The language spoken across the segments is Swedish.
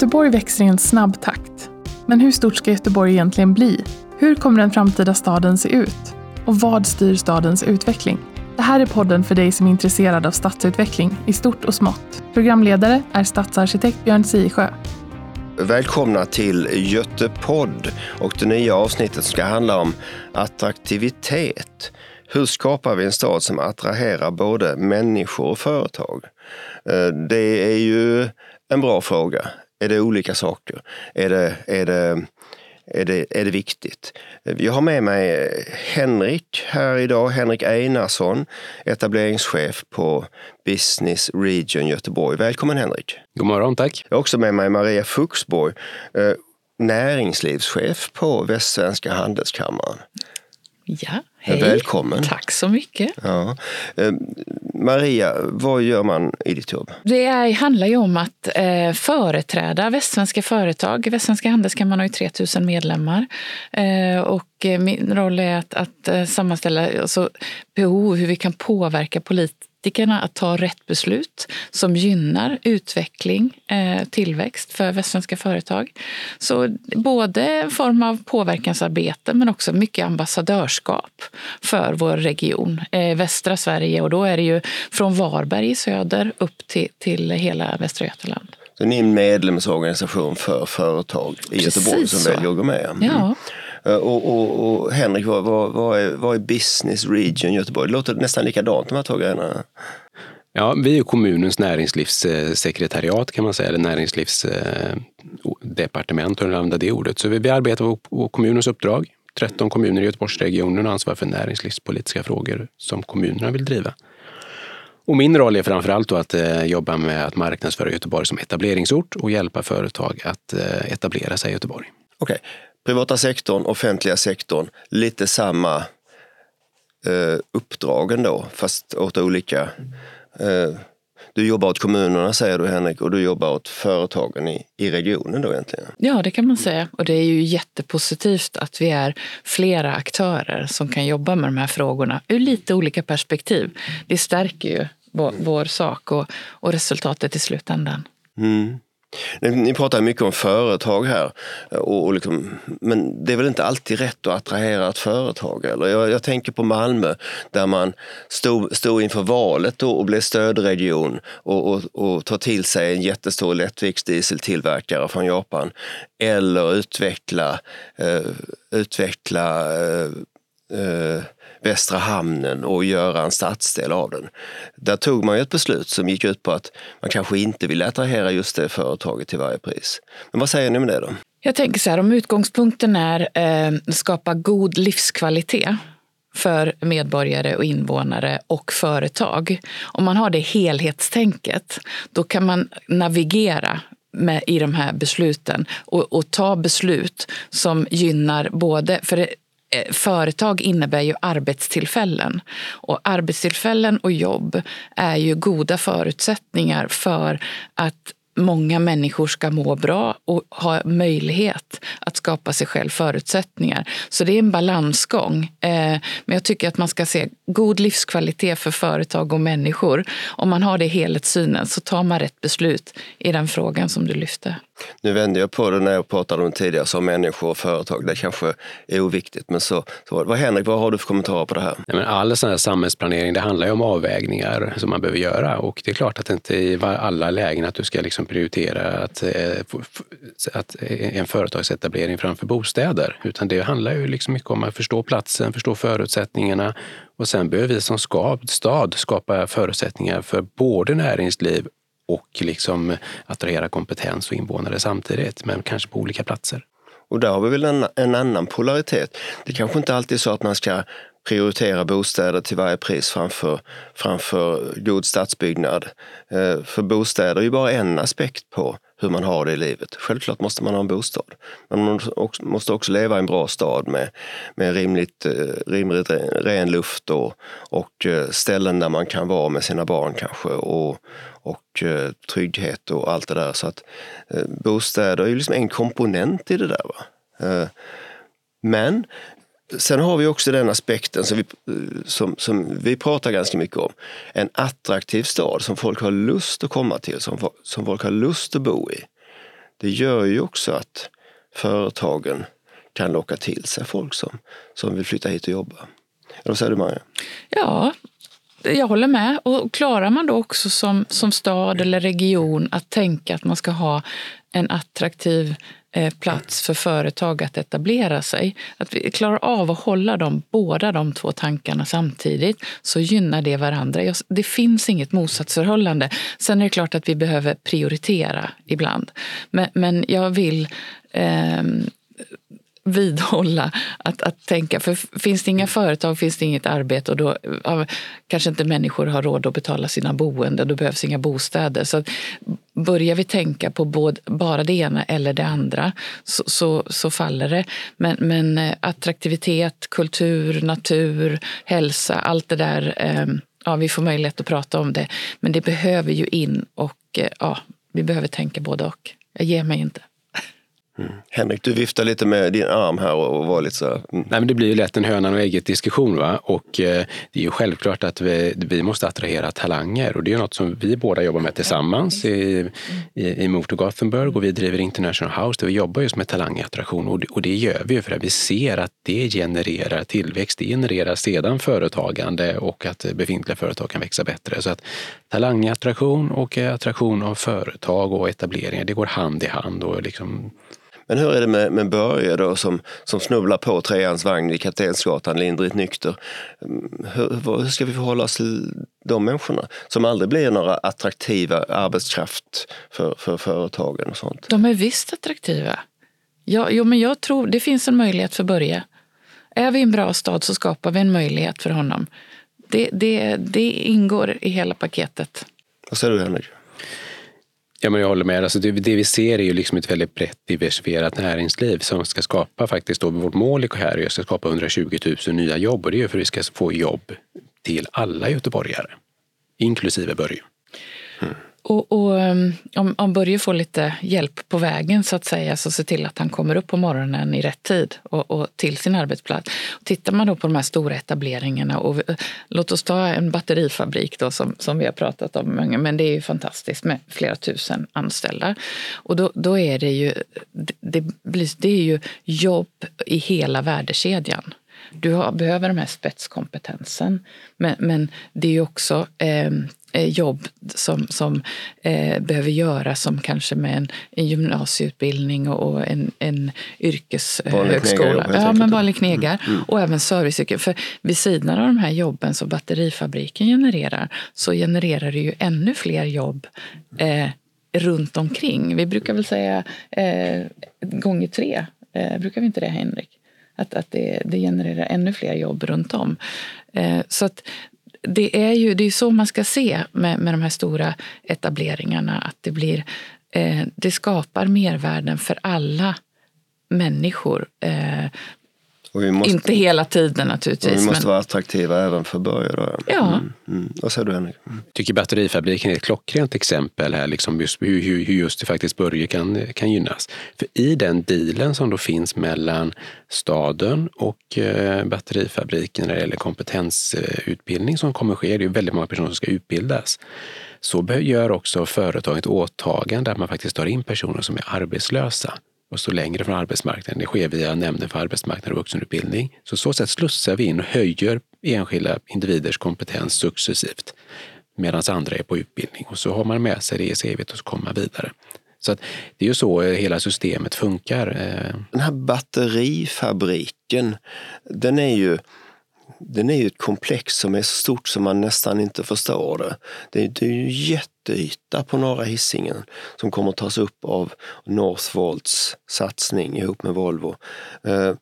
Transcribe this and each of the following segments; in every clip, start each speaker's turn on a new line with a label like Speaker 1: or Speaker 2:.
Speaker 1: Göteborg växer i en snabb takt. Men hur stort ska Göteborg egentligen bli? Hur kommer den framtida staden se ut? Och vad styr stadens utveckling? Det här är podden för dig som är intresserad av stadsutveckling i stort och smått. Programledare är stadsarkitekt Björn Sisjö.
Speaker 2: Välkomna till Götepodd och det nya avsnittet ska handla om attraktivitet. Hur skapar vi en stad som attraherar både människor och företag? Eh, det är ju en bra fråga. Är det olika saker? Är det, är det, är det, är det viktigt? Jag har med mig Henrik här idag, Henrik Einarsson, etableringschef på Business Region Göteborg. Välkommen Henrik!
Speaker 3: God morgon, tack!
Speaker 2: Jag har också med mig Maria Fuxborg, eh, näringslivschef på Västsvenska Handelskammaren.
Speaker 4: Ja, hej.
Speaker 2: Välkommen!
Speaker 4: Tack så mycket!
Speaker 2: Ja. Eh, Maria, vad gör man i ditt jobb?
Speaker 4: Det är, handlar ju om att eh, företräda västsvenska företag. Västsvenska Handelskammaren har ju 3000 medlemmar. Eh, och eh, min roll är att, att eh, sammanställa alltså, behov, hur vi kan påverka politiker politikerna att ta rätt beslut som gynnar utveckling, eh, tillväxt för västsvenska företag. Så både en form av påverkansarbete men också mycket ambassadörskap för vår region, eh, västra Sverige. Och då är det ju från Varberg i söder upp till, till hela Västra Götaland.
Speaker 2: Så ni är en medlemsorganisation för företag i Precis Göteborg som så. väljer att gå med?
Speaker 4: Mm. Ja.
Speaker 2: Eh, och, och, och, Henrik, vad, vad, vad, är, vad är Business Region Göteborg? Det låter nästan likadant de här två grejerna.
Speaker 3: Ja, vi är kommunens näringslivssekretariat kan man säga, eller näringslivsdepartement, hur använder det ordet. Så vi arbetar på kommunens uppdrag. 13 kommuner i Göteborgsregionen ansvarar för näringslivspolitiska frågor som kommunerna vill driva. Och min roll är framförallt att eh, jobba med att marknadsföra Göteborg som etableringsort och hjälpa företag att eh, etablera sig i Göteborg.
Speaker 2: Okej, privata sektorn, offentliga sektorn, lite samma eh, uppdrag ändå, fast åt olika. Eh, du jobbar åt kommunerna säger du Henrik och du jobbar åt företagen i, i regionen då egentligen?
Speaker 4: Ja, det kan man säga. Och det är ju jättepositivt att vi är flera aktörer som kan jobba med de här frågorna ur lite olika perspektiv. Det stärker ju vår, vår sak och, och resultatet i slutändan.
Speaker 2: Mm. Ni pratar mycket om företag här, eh, och, och liksom, men det är väl inte alltid rätt att attrahera ett företag? Eller? Jag, jag tänker på Malmö där man stod, stod inför valet då och blev stödregion och, och, och tar till sig en jättestor lättviktsdieseltillverkare från Japan. Eller utveckla, eh, utveckla eh, eh, Västra hamnen och göra en stadsdel av den. Där tog man ju ett beslut som gick ut på att man kanske inte ville attrahera just det företaget till varje pris. Men vad säger ni om det då?
Speaker 4: Jag tänker så här, om utgångspunkten är eh, skapa god livskvalitet för medborgare och invånare och företag. Om man har det helhetstänket, då kan man navigera med, i de här besluten och, och, ta beslut som gynnar både... För det, Eh, företag innebär ju arbetstillfällen. Och arbetstillfällen och jobb är ju goda förutsättningar för att många människor ska må bra och ha möjlighet att skapa sig själv förutsättningar. Så det är en balansgång. Eh, men jag tycker att man ska se god livskvalitet för företag och människor. Om man har det helhetssynen så tar man rätt beslut i den frågan som du lyfte.
Speaker 2: Nu vände jag på det när jag pratade om tidigare som människor och företag. Det kanske är oviktigt. Men så, så vad Henrik, vad har du för kommentarer på det här?
Speaker 3: Ja, men all sån här samhällsplanering det handlar ju om avvägningar som man behöver göra. Och det är klart att det inte i alla lägen att du ska liksom prioritera att, eh, att eh, en företagsetablering framför bostäder. Utan det handlar ju liksom mycket om att förstå platsen, förstå förutsättningarna och sen behöver vi som stad skapa förutsättningar för både näringsliv och liksom attrahera kompetens och invånare samtidigt, men kanske på olika platser.
Speaker 2: Och där har vi väl en, en annan polaritet. Det kanske inte alltid är så att man ska prioritera bostäder till varje pris framför, framför god stadsbyggnad. Eh, för bostäder är ju bara en aspekt på hur man har det i livet. Självklart måste man ha en bostad. Men man måste också leva i en bra stad med, med rimligt, eh, rimligt ren luft och, och eh, ställen där man kan vara med sina barn kanske och, och eh, trygghet och allt det där. Så att bostäder är ju liksom en komponent i det där. Va? Men Sen har vi också den aspekten som vi, eh, som, som vi pratar ganska mycket om. En attraktiv stad som folk har lust att komma till, som, som folk har lust att bo i. det gör ju också att företagen kan locka till sig folk som, som vill flytta hit och jobba. Eller vad säger du Maja?
Speaker 4: Ja, jag håller med. Och klarar man då också som, som stad eller region att tänka att man ska ha en attraktiv Eh, plats för företag att etablera sig. Att vi klarar av att hålla dem, båda de två tankarna samtidigt så gynnar det varandra. Det finns inget motsatsförhållande. Sen är det klart att vi behöver prioritera ibland. Men, men jag vill eh, vidhålla att, att tänka. För finns det inga företag finns det inget arbete och då kanske inte människor har råd att betala sina boenden. Då behövs inga bostäder. Så börjar vi tänka på både, bara det ena eller det andra så, så, så faller det. Men, men, eh, attraktivitet, kultur, natur, hälsa, allt det där. Eh, ja, vi får möjlighet att prata om det. Men det behöver ju in och eh, ja, vi behöver tänka både och. Jag ger mig inte.
Speaker 2: Mm. Henrik, du viftar lite med din arm här och var lite så mm.
Speaker 3: Nej, men Det blir ju lätt en hönan och ägget diskussion. Va? Och eh, det är ju självklart att vi, vi måste attrahera talanger och det är något som vi båda jobbar med tillsammans i, i, i Motor Gothenburg och vi driver International House där vi jobbar just med talangattraktion och, och det gör vi för att vi ser att det genererar tillväxt. Det genererar sedan företagande och att befintliga företag kan växa bättre. Så att talangattraktion och attraktion av företag och etableringar, det går hand i hand. Och liksom
Speaker 2: men hur är det med, med Börje då som, som snubblar på treans vagn i Kaptensgatan lindrigt nykter? Mm, hur, hur ska vi förhålla oss till de människorna som aldrig blir några attraktiva arbetskraft för, för företagen och sånt?
Speaker 4: De är visst attraktiva. Ja, jo, men jag tror det finns en möjlighet för Börje. Är vi i en bra stad så skapar vi en möjlighet för honom. Det, det, det ingår i hela paketet.
Speaker 2: Vad säger du Henrik?
Speaker 3: Ja, men jag håller med. Alltså det, det, vi ser är ju liksom ett väldigt brett diversifierat näringsliv som ska skapa faktiskt, då, vårt mål i här att skapa 120 000 nya jobb och det är för att vi ska få jobb till alla göteborgare, inklusive Börje.
Speaker 4: Mm. Och, och, ehm, om, om Börje får lite hjälp på vägen så att säga, så se till att han kommer upp på morgonen i rätt tid och, och till sin arbetsplats. Tittar man då på de här stora etableringarna och låt oss ta en batterifabrik då som, som vi har pratat om, men det är ju fantastiskt med flera tusen anställda. Och då, då är det ju, det, blir, det är ju jobb i hela värdekedjan. Du har, behöver den här spetskompetensen, men, men det är också eh, Eh, jobb som, som eh, behöver göras som kanske med en, en gymnasieutbildning och en, en yrkeshögskola. Ja, men vanlig knegar. Mm. Mm. Och även serviceyrken. För vid sidan av de här jobben som batterifabriken genererar så genererar det ju ännu fler jobb eh, runt omkring. Vi brukar väl säga eh, gånger tre. Eh, brukar vi inte det, Henrik? Att, att det, det genererar ännu fler jobb runt om. Eh, så att det är ju det är så man ska se med, med de här stora etableringarna. Att det, blir, eh, det skapar mervärden för alla människor. Eh, Måste, inte hela tiden naturligtvis.
Speaker 2: vi måste men... vara attraktiva även för Börje.
Speaker 4: Ja. Mm,
Speaker 2: mm. Vad säger du Henrik? Mm.
Speaker 3: Jag tycker batterifabriken är ett klockrent exempel här, liksom just, hur, hur just det faktiskt Börje kan, kan gynnas. För i den dealen som då finns mellan staden och eh, batterifabriken när det gäller kompetensutbildning som kommer ske, det är väldigt många personer som ska utbildas, så gör också företaget åtagande att man faktiskt tar in personer som är arbetslösa och stå längre från arbetsmarknaden. Det sker via Nämnden för arbetsmarknad och vuxenutbildning. Så så sätt slussar vi in och höjer enskilda individers kompetens successivt medan andra är på utbildning. Och så har man med sig det i CVt och så kommer man vidare. Så att det är ju så eh, hela systemet funkar. Eh.
Speaker 2: Den här batterifabriken, den är ju den är ju ett komplex som är så stort som man nästan inte förstår det. Det är, det är ju jätteyta på norra Hisingen som kommer att tas upp av Northvolts satsning ihop med Volvo. Eh,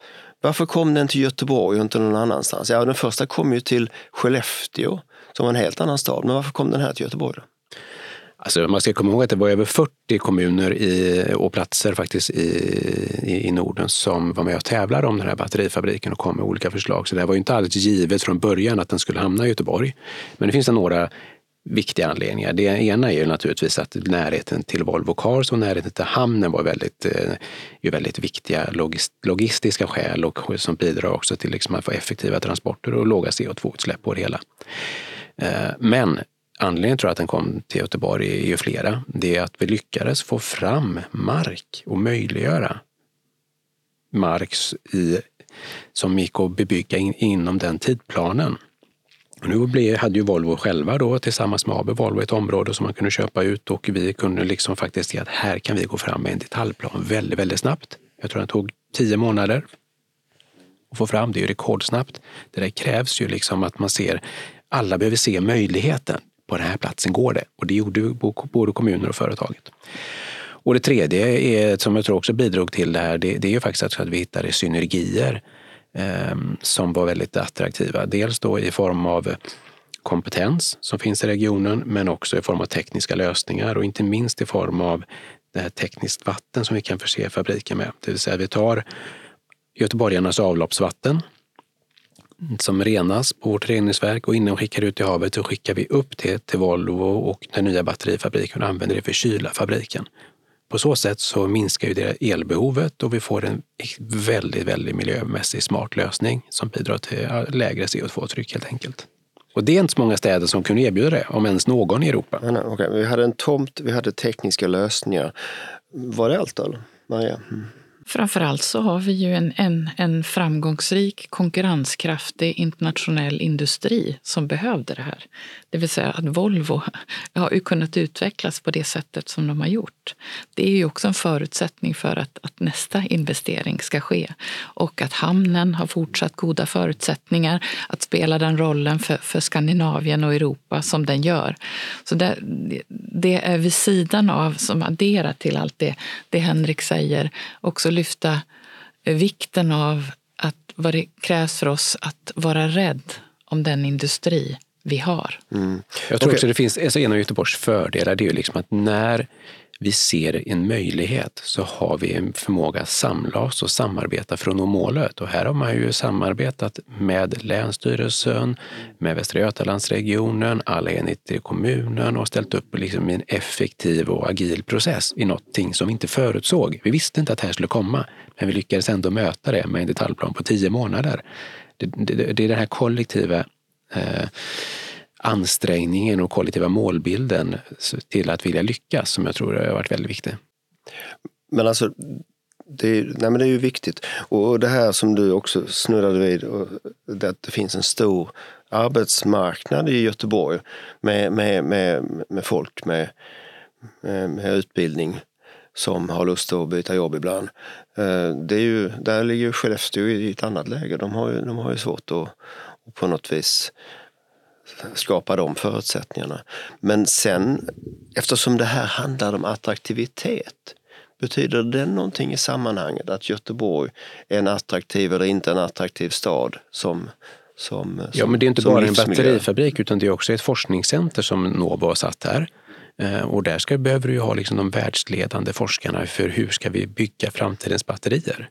Speaker 2: varför kom den till Göteborg och inte någon annanstans? Ja, den första kom ju till Skellefteå som var en helt annan stad. Men varför kom den här till Göteborg? Då?
Speaker 3: Alltså man ska komma ihåg att det var över 40 kommuner i, och platser faktiskt i, i, i, Norden som var med och tävlade om den här batterifabriken och kom med olika förslag. Så det var inte alls givet från början att den skulle hamna i Göteborg. Men det finns det några viktiga anledningar. Det ena är ju naturligtvis att närheten till Volvo Cars och närheten till hamnen var väldigt, eh, ju väldigt viktiga logist, logistiska skäl och som bidrar också till liksom att få effektiva transporter och låga CO2-utsläpp på det hela. Eh, men anledningen tror jag att den kom till Göteborg är ju flera. Det är att vi lyckades få fram mark och möjliggöra mark i, som gick att bebygga in, inom den tidplanen. Och nu blev, hade ju Volvo själva då tillsammans med AB Volvo ett område som man kunde köpa ut och vi kunde liksom faktiskt se att här kan vi gå fram med en detaljplan väldigt, väldigt snabbt. Jag tror det tog tio månader att få fram. Det är ju rekordsnabbt. Det där krävs ju liksom att man ser, alla behöver se möjligheten. På den här platsen går det. Och det gjorde både kommuner och företaget. Och det tredje, är, som jag tror också bidrog till det här, det, det är ju faktiskt att vi hittade synergier eh, som var väldigt attraktiva. Dels då i form av kompetens som finns i regionen, men också i form av tekniska lösningar och inte minst i form av det här tekniskt vatten som vi kan förse fabriken med. Det vill säga vi tar göteborgarnas avloppsvatten som renas på vårt reningsverk och innan vi skickar ut i havet så skickar vi upp det till Volvo och den nya batterifabriken och använder det för kyla fabriken. På så sätt så minskar ju det elbehovet och vi får en väldigt, väldigt miljömässigt smart lösning som bidrar till lägre CO2-tryck helt enkelt. Och det är inte så många städer som kunde erbjuda det, om ens någon i Europa.
Speaker 2: Nej, okay. Vi hade en tomt, vi hade tekniska lösningar. Var det allt då, Maria? Mm.
Speaker 4: Framförallt så har vi ju en, en, en framgångsrik, konkurrenskraftig internationell industri som behövde det här. Det vill säga att Volvo har ju kunnat utvecklas på det sättet som de har gjort. Det är ju också en förutsättning för att, att nästa investering ska ske. Och att hamnen har fortsatt goda förutsättningar att spela den rollen för, för Skandinavien och Europa som den gör. Så det, det är vid sidan av, som adderar till allt det, det Henrik säger, också lyfta vikten av att vad det krävs för oss att vara rädd om den industri vi har.
Speaker 3: Mm. Jag tror okay. också det finns, alltså en av Göteborgs fördelar det är ju liksom att när vi ser en möjlighet så har vi en förmåga att samla oss och samarbeta för att nå målet. Och här har man ju samarbetat med Länsstyrelsen, med Västra Götalandsregionen, alla enheter i kommunen och ställt upp liksom en effektiv och agil process i någonting som vi inte förutsåg. Vi visste inte att det här skulle komma, men vi lyckades ändå möta det med en detaljplan på tio månader. Det, det, det är den här kollektiva eh, ansträngningen och kollektiva målbilden till att vilja lyckas som jag tror har varit väldigt viktig.
Speaker 2: Men alltså, det är, nej men det är ju viktigt. Och det här som du också snuddade vid, det att det finns en stor arbetsmarknad i Göteborg med, med, med, med folk med, med, med utbildning som har lust att byta jobb ibland. Eh, det är ju, där ligger Skellefteå i ett annat läge. De har ju, de har ju svårt att, att på något vis skapa de förutsättningarna. Men sen, eftersom det här handlar om attraktivitet, betyder det någonting i sammanhanget att Göteborg är en attraktiv eller inte en attraktiv stad som som,
Speaker 3: ja, men det är inte bara en batterifabrik utan det är också ett forskningscenter som Novo har satt här. Eh, och där ska, behöver du ha liksom de världsledande forskarna för hur ska vi bygga framtidens batterier.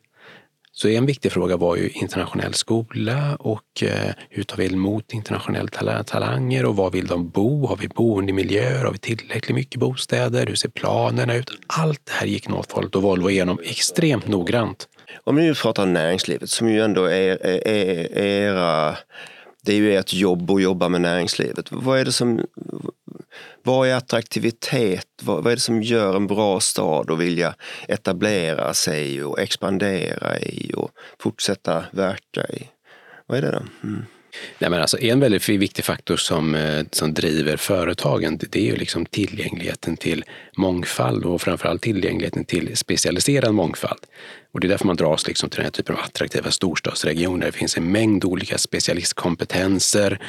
Speaker 3: Så en viktig fråga var ju internationell skola och eh, hur tar vi emot internationella talanger och var vill de bo? Har vi boendemiljöer? Har vi tillräckligt mycket bostäder? Hur ser planerna ut? Allt det här gick Northvolt och Volvo igenom extremt noggrant.
Speaker 2: Om vi nu pratar näringslivet som ju ändå är, är, är era det är ju ert jobb att jobba med näringslivet. Vad är det som, vad är attraktivitet? Vad, vad är det som gör en bra stad att vilja etablera sig och expandera i och fortsätta verka i? Vad är det då? Mm.
Speaker 3: Nej, men alltså en väldigt viktig faktor som, eh, som driver företagen det är ju liksom tillgängligheten till mångfald och framförallt tillgängligheten till specialiserad mångfald. Och det är därför man dras liksom till den här typen av attraktiva storstadsregioner. Det finns en mängd olika specialistkompetenser,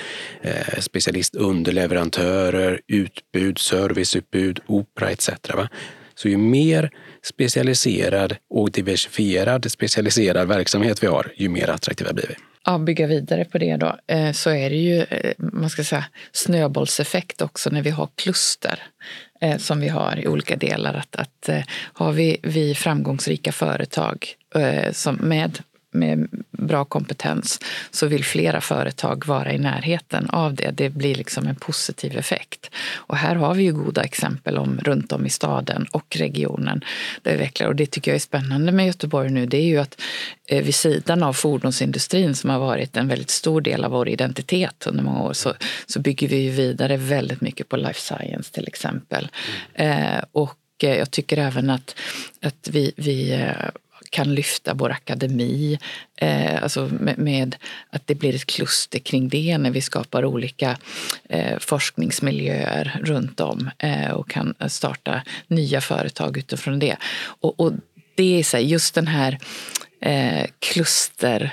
Speaker 3: eh, specialistunderleverantörer, utbud, serviceutbud, opera etc. Va? Så ju mer specialiserad och diversifierad specialiserad verksamhet vi har, ju mer attraktiva blir vi
Speaker 4: ja, bygga vidare på det då, eh, så är det ju eh, man ska säga, snöbollseffekt också när vi har kluster eh, som vi har i olika delar. Att, att eh, har vi, vi framgångsrika företag eh, som med med bra kompetens så vill flera företag vara i närheten av det. Det blir liksom en positiv effekt. Och här har vi ju goda exempel om runt om i staden och regionen. Där vecklar. Och det tycker jag är spännande med Göteborg nu. Det är ju att eh, vid sidan av fordonsindustrin som har varit en väldigt stor del av vår identitet under många år så, så bygger vi ju vidare väldigt mycket på life science till exempel. Mm. Eh, och eh, jag tycker även att, att vi, vi eh, kan lyfta vår akademi. Eh, alltså med, med, att det blir ett kluster kring det när vi skapar olika eh, forskningsmiljöer runt om eh, och kan starta nya företag utifrån det. Och, och det är så här, just den här eh, kluster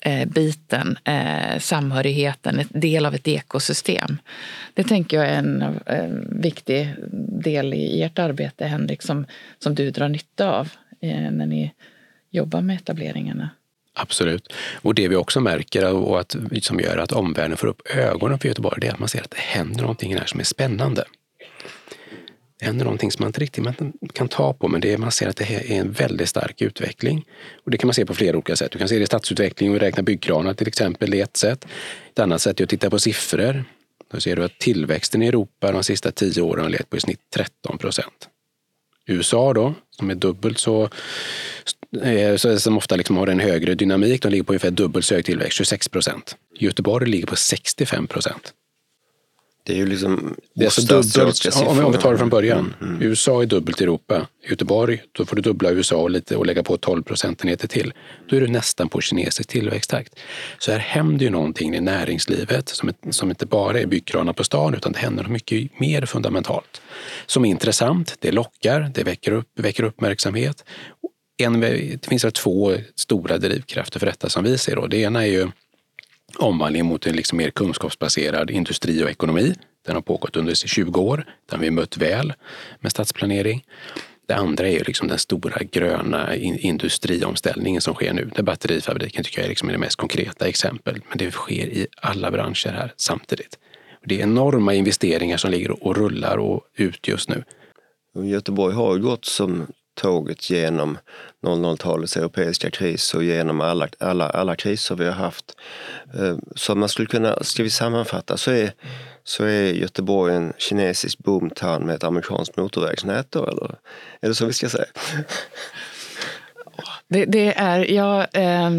Speaker 4: eh, biten, eh, samhörigheten, en del av ett ekosystem. Det tänker jag är en, en viktig del i ert arbete, Henrik, som, som du drar nytta av. Eh, när ni jobbar med etableringarna.
Speaker 3: Absolut. Och det vi också märker och att, som gör att omvärlden får upp ögonen för Göteborg, det är att man ser att det händer någonting här som är spännande. Det händer någonting som man inte riktigt kan ta på, men det är, man ser att det är en väldigt stark utveckling. Och det kan man se på flera olika sätt. Du kan se det i stadsutveckling och räkna byggkranar till exempel, det är ett sätt. Ett annat sätt är att titta på siffror. Då ser du att tillväxten i Europa de sista tio åren har legat på i snitt 13 procent. USA då, som är dubbelt eh, så, som ofta liksom har en högre dynamik, de ligger på ungefär dubbelt så hög tillväxt, 26 procent. Göteborg ligger på 65 procent.
Speaker 2: Det är ju liksom
Speaker 3: det är alltså dubbelt, om, om vi tar det från början. Mm, mm. USA är dubbelt Europa. Göteborg, då får du dubbla USA och, lite, och lägga på 12 procentenheter till. Då är du nästan på kinesisk tillväxttakt. Så här händer ju någonting i näringslivet som, som inte bara är byggkranar på stan utan det händer mycket mer fundamentalt. Som är intressant, det lockar, det väcker, upp, väcker uppmärksamhet. En, det finns två stora drivkrafter för detta som vi ser. Då. Det ena är ju omvandling mot en liksom mer kunskapsbaserad industri och ekonomi. Den har pågått under 20 år. Den har vi mött väl med stadsplanering. Det andra är liksom den stora gröna industriomställningen som sker nu. Där batterifabriken tycker jag är liksom det mest konkreta exempel. Men det sker i alla branscher här samtidigt. Det är enorma investeringar som ligger och rullar och ut just nu.
Speaker 2: Göteborg har ju gått som tåget genom 00-talets europeiska kris och genom alla, alla, alla kriser vi har haft. Eh, så man skulle kunna, ska vi sammanfatta så är, så är Göteborg en kinesisk boomtown med ett amerikanskt motorvägsnät då, eller? Är det så vi ska säga?
Speaker 4: Det, det är, jag, eh,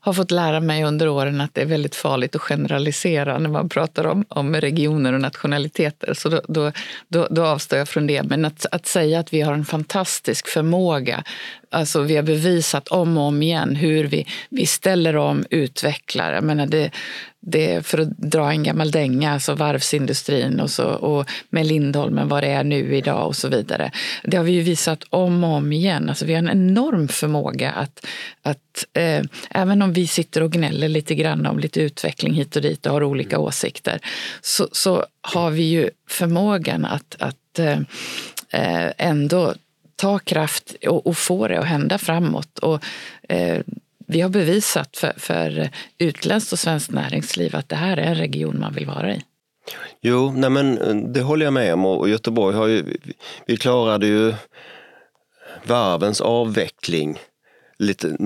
Speaker 4: har fått lära mig under åren att det är väldigt farligt att generalisera när man pratar om, om regioner och nationaliteter. Så då, då, då, då avstår jag från det. Men att, att säga att vi har en fantastisk förmåga Alltså, vi har bevisat om och om igen hur vi, vi ställer om, utvecklar. Jag menar det, det, för att dra en gammal dänga, alltså varvsindustrin och, så, och med Lindholmen, vad det är nu idag och så vidare. Det har vi ju visat om och om igen. Alltså, vi har en enorm förmåga att, att eh, även om vi sitter och gnäller lite grann om lite utveckling hit och dit och har olika åsikter, så, så har vi ju förmågan att, att eh, eh ändå ta kraft och, och få det att hända framåt. Och, eh, vi har bevisat för, för utländskt och svenskt näringsliv att det här är en region man vill vara i.
Speaker 2: Jo, nej men eh, det håller jag med om och Göteborg har ju, vi klarade ju varvens avveckling lite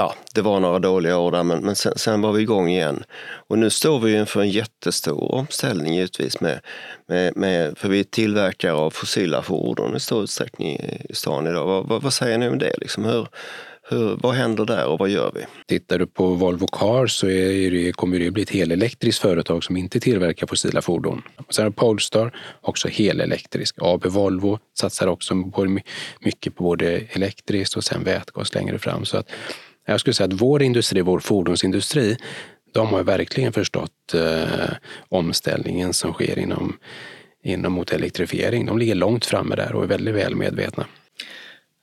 Speaker 2: ja, det var några dåliga år där men, men sen, sen, var vi igång igen. Och nu står vi inför en jättestor omställning givetvis med, med, med, för vi är tillverkare av fossila fordon i stor utsträckning i stan idag. Vad, vad, vad säger ni om det? Liksom, hur, hur, vad händer där och vad gör vi?
Speaker 3: Tittar du på Volvo Cars så är det, kommer det bli ett helelektriskt företag som inte tillverkar fossila fordon. Sen har Polestar också helelektrisk. AB Volvo satsar också mycket på både elektriskt och sen vätgas längre fram. Så att jag skulle säga att vår industri, vår fordonsindustri, de har verkligen förstått eh, omställningen som sker inom, inom mot elektrifiering. De ligger långt framme där och är väldigt väl medvetna.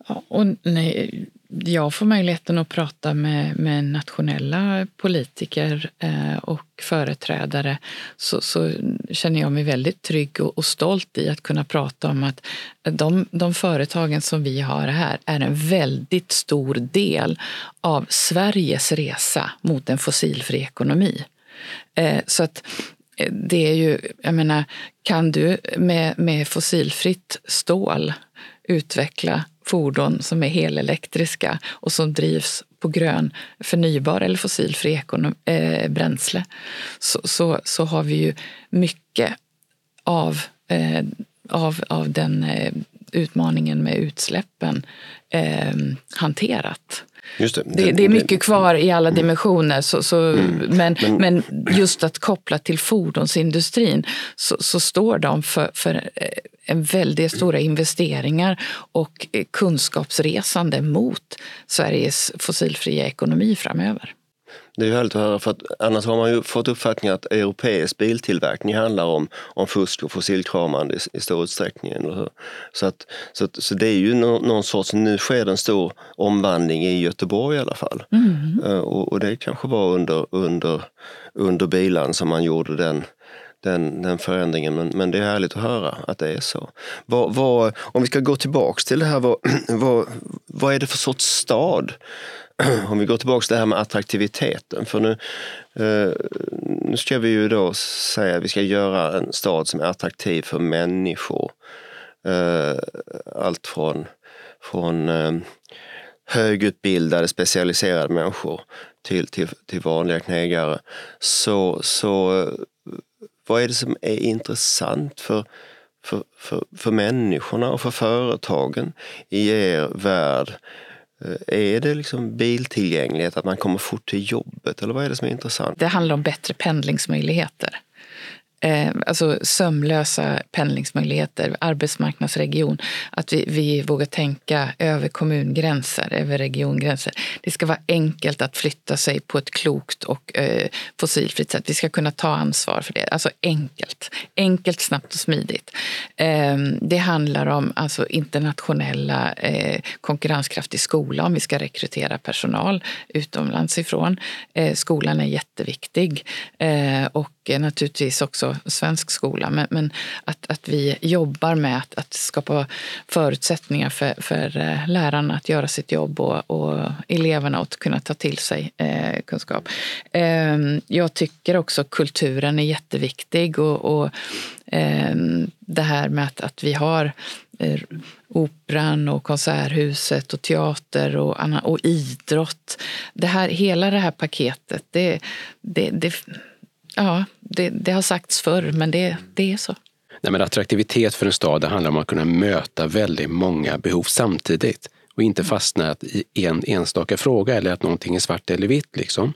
Speaker 4: Ja, och nej, jag får möjligheten att prata med, med nationella politiker eh, och företrädare så, så, känner jag mig väldigt trygg och, och, stolt i att kunna prata om att de, de företagen som vi har här är en väldigt stor del av Sveriges resa mot en fossilfri ekonomi. Eh, så att eh, det är ju, jag menar, kan du med, med fossilfritt stål utveckla fordon som är helelektriska och som drivs på grön förnybar eller fossilfri ekonom, eh, bränsle så, så, så, har vi ju mycket av, eh, av, av den eh, utmaningen med utsläppen eh, hanterat.
Speaker 2: Just det.
Speaker 4: Det, det, är mycket kvar i alla dimensioner. Så, så mm. men, men, just att koppla till fordonsindustrin så, så står de för, för eh, en väldigt stora investeringar och eh, kunskapsresande mot Sveriges fossilfria ekonomi framöver.
Speaker 2: Det är härligt att höra för att annars har man ju fått uppfattningen att europeisk biltillverkning handlar om, om fusk och fossilkramande i, i stor utsträckning. Eller hur? Så, att, så, så det är ju någon, någon sorts, nu sker en stor omvandling i Göteborg i alla fall. Mm. Uh, och, och, det kanske var under, under, under bilan som man gjorde den den, den förändringen. Men, men det är härligt att höra att det är så. Vad, vad, om vi ska gå tillbaks till det här, vad, vad, vad är det för sorts stad om vi går tillbaka till det här med attraktiviteten. För nu, eh, nu ska vi ju då säga att vi ska göra en stad som är attraktiv för människor. Eh, allt från, från eh, högutbildade, specialiserade människor till, till, till vanliga knegare. Så, så eh, vad är det som är intressant för, för, för, för människorna och för företagen i er värld? Eh, är det liksom biltillgänglighet, att man kommer fort till jobbet eller vad är det som är intressant?
Speaker 4: Det handlar om bättre pendlingsmöjligheter eh, alltså sömlösa pendlingsmöjligheter, arbetsmarknadsregion. Att vi, vi vågar tänka över kommungränser, över regiongränser. Det ska vara enkelt att flytta sig på ett klokt och eh, fossilfritt sätt. Vi ska kunna ta ansvar för det. Alltså enkelt. Enkelt, snabbt och smidigt. Eh, det handlar om alltså, internationella eh, konkurrenskraftig skola om vi ska rekrytera personal utomlands ifrån. Eh, skolan är jätteviktig. Eh, och eh, naturligtvis också svensk skola. Men, men att, att vi jobbar med att, att skapa förutsättningar för, för eh, lärarna att göra sitt jobb och, och eleverna att kunna ta till sig eh, kunskap. Eh, jag tycker också kulturen är jätteviktig och, och eh, det här med att, att vi har eh, operan och konserthuset och teater och, och idrott. Det här, hela det här paketet, det, det, det Ja, det, det har sagts förr, men det, det är så.
Speaker 3: Nej, men attraktivitet för en stad det handlar om att kunna möta väldigt många behov samtidigt och inte fastna i en enstaka fråga eller att någonting är svart eller vitt. Liksom.